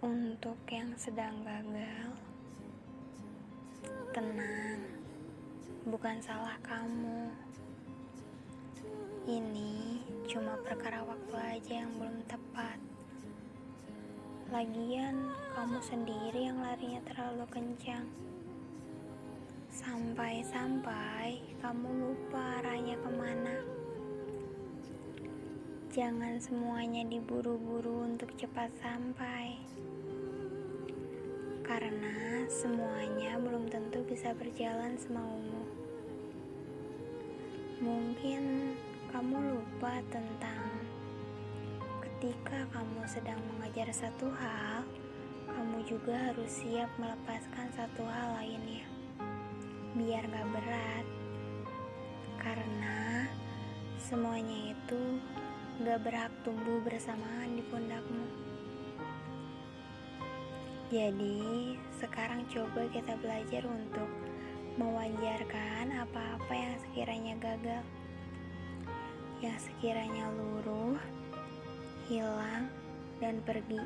Untuk yang sedang gagal, tenang, bukan salah kamu. Ini cuma perkara waktu aja yang belum tepat. Lagian, kamu sendiri yang larinya terlalu kencang. Sampai-sampai kamu lupa arahnya ke mana. Jangan semuanya diburu-buru untuk cepat sampai, karena semuanya belum tentu bisa berjalan semaumu. Mungkin kamu lupa tentang ketika kamu sedang mengajar satu hal, kamu juga harus siap melepaskan satu hal lainnya, biar gak berat, karena semuanya itu gak berhak tumbuh bersamaan di pundakmu. Jadi, sekarang coba kita belajar untuk mewajarkan apa-apa yang sekiranya gagal, yang sekiranya luruh, hilang, dan pergi.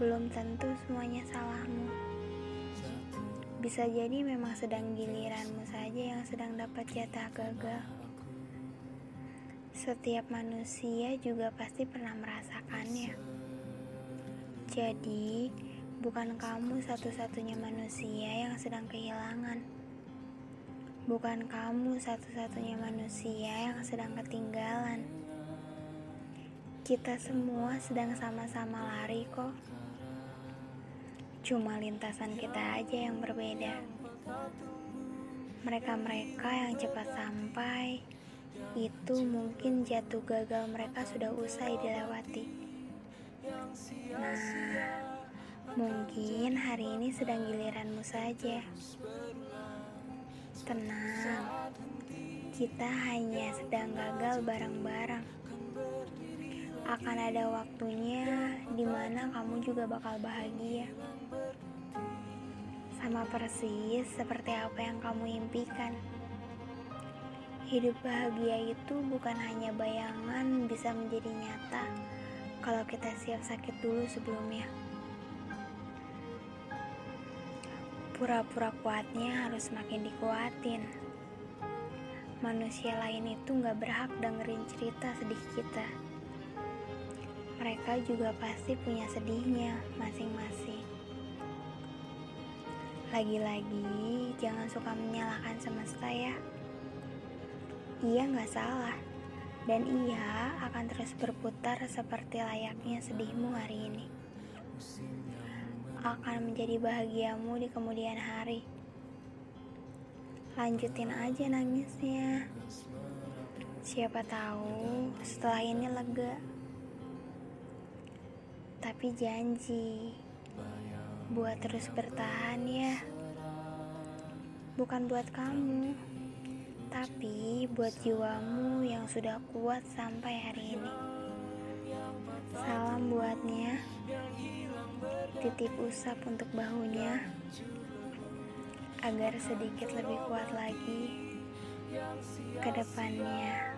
Belum tentu semuanya salahmu. Bisa jadi memang sedang giliranmu saja yang sedang dapat jatah gagal. Setiap manusia juga pasti pernah merasakannya. Jadi, bukan kamu satu-satunya manusia yang sedang kehilangan. Bukan kamu satu-satunya manusia yang sedang ketinggalan. Kita semua sedang sama-sama lari kok. Cuma lintasan kita aja yang berbeda. Mereka-mereka yang cepat sampai itu mungkin jatuh gagal mereka sudah usai dilewati. Nah, mungkin hari ini sedang giliranmu saja. Tenang, kita hanya sedang gagal bareng-bareng. Akan ada waktunya di mana kamu juga bakal bahagia. Sama persis seperti apa yang kamu impikan. Hidup bahagia itu bukan hanya bayangan bisa menjadi nyata kalau kita siap sakit dulu sebelumnya. Pura-pura kuatnya harus makin dikuatin. Manusia lain itu gak berhak dengerin cerita sedih kita. Mereka juga pasti punya sedihnya masing-masing. Lagi-lagi, jangan suka menyalahkan semesta ya ia nggak salah, dan ia akan terus berputar seperti layaknya sedihmu hari ini. Akan menjadi bahagiamu di kemudian hari. Lanjutin aja nangisnya. Siapa tahu setelah ini lega. Tapi janji buat terus bertahan ya. Bukan buat kamu tapi buat jiwamu yang sudah kuat sampai hari ini. Salam buatnya, titip usap untuk bahunya, agar sedikit lebih kuat lagi ke depannya.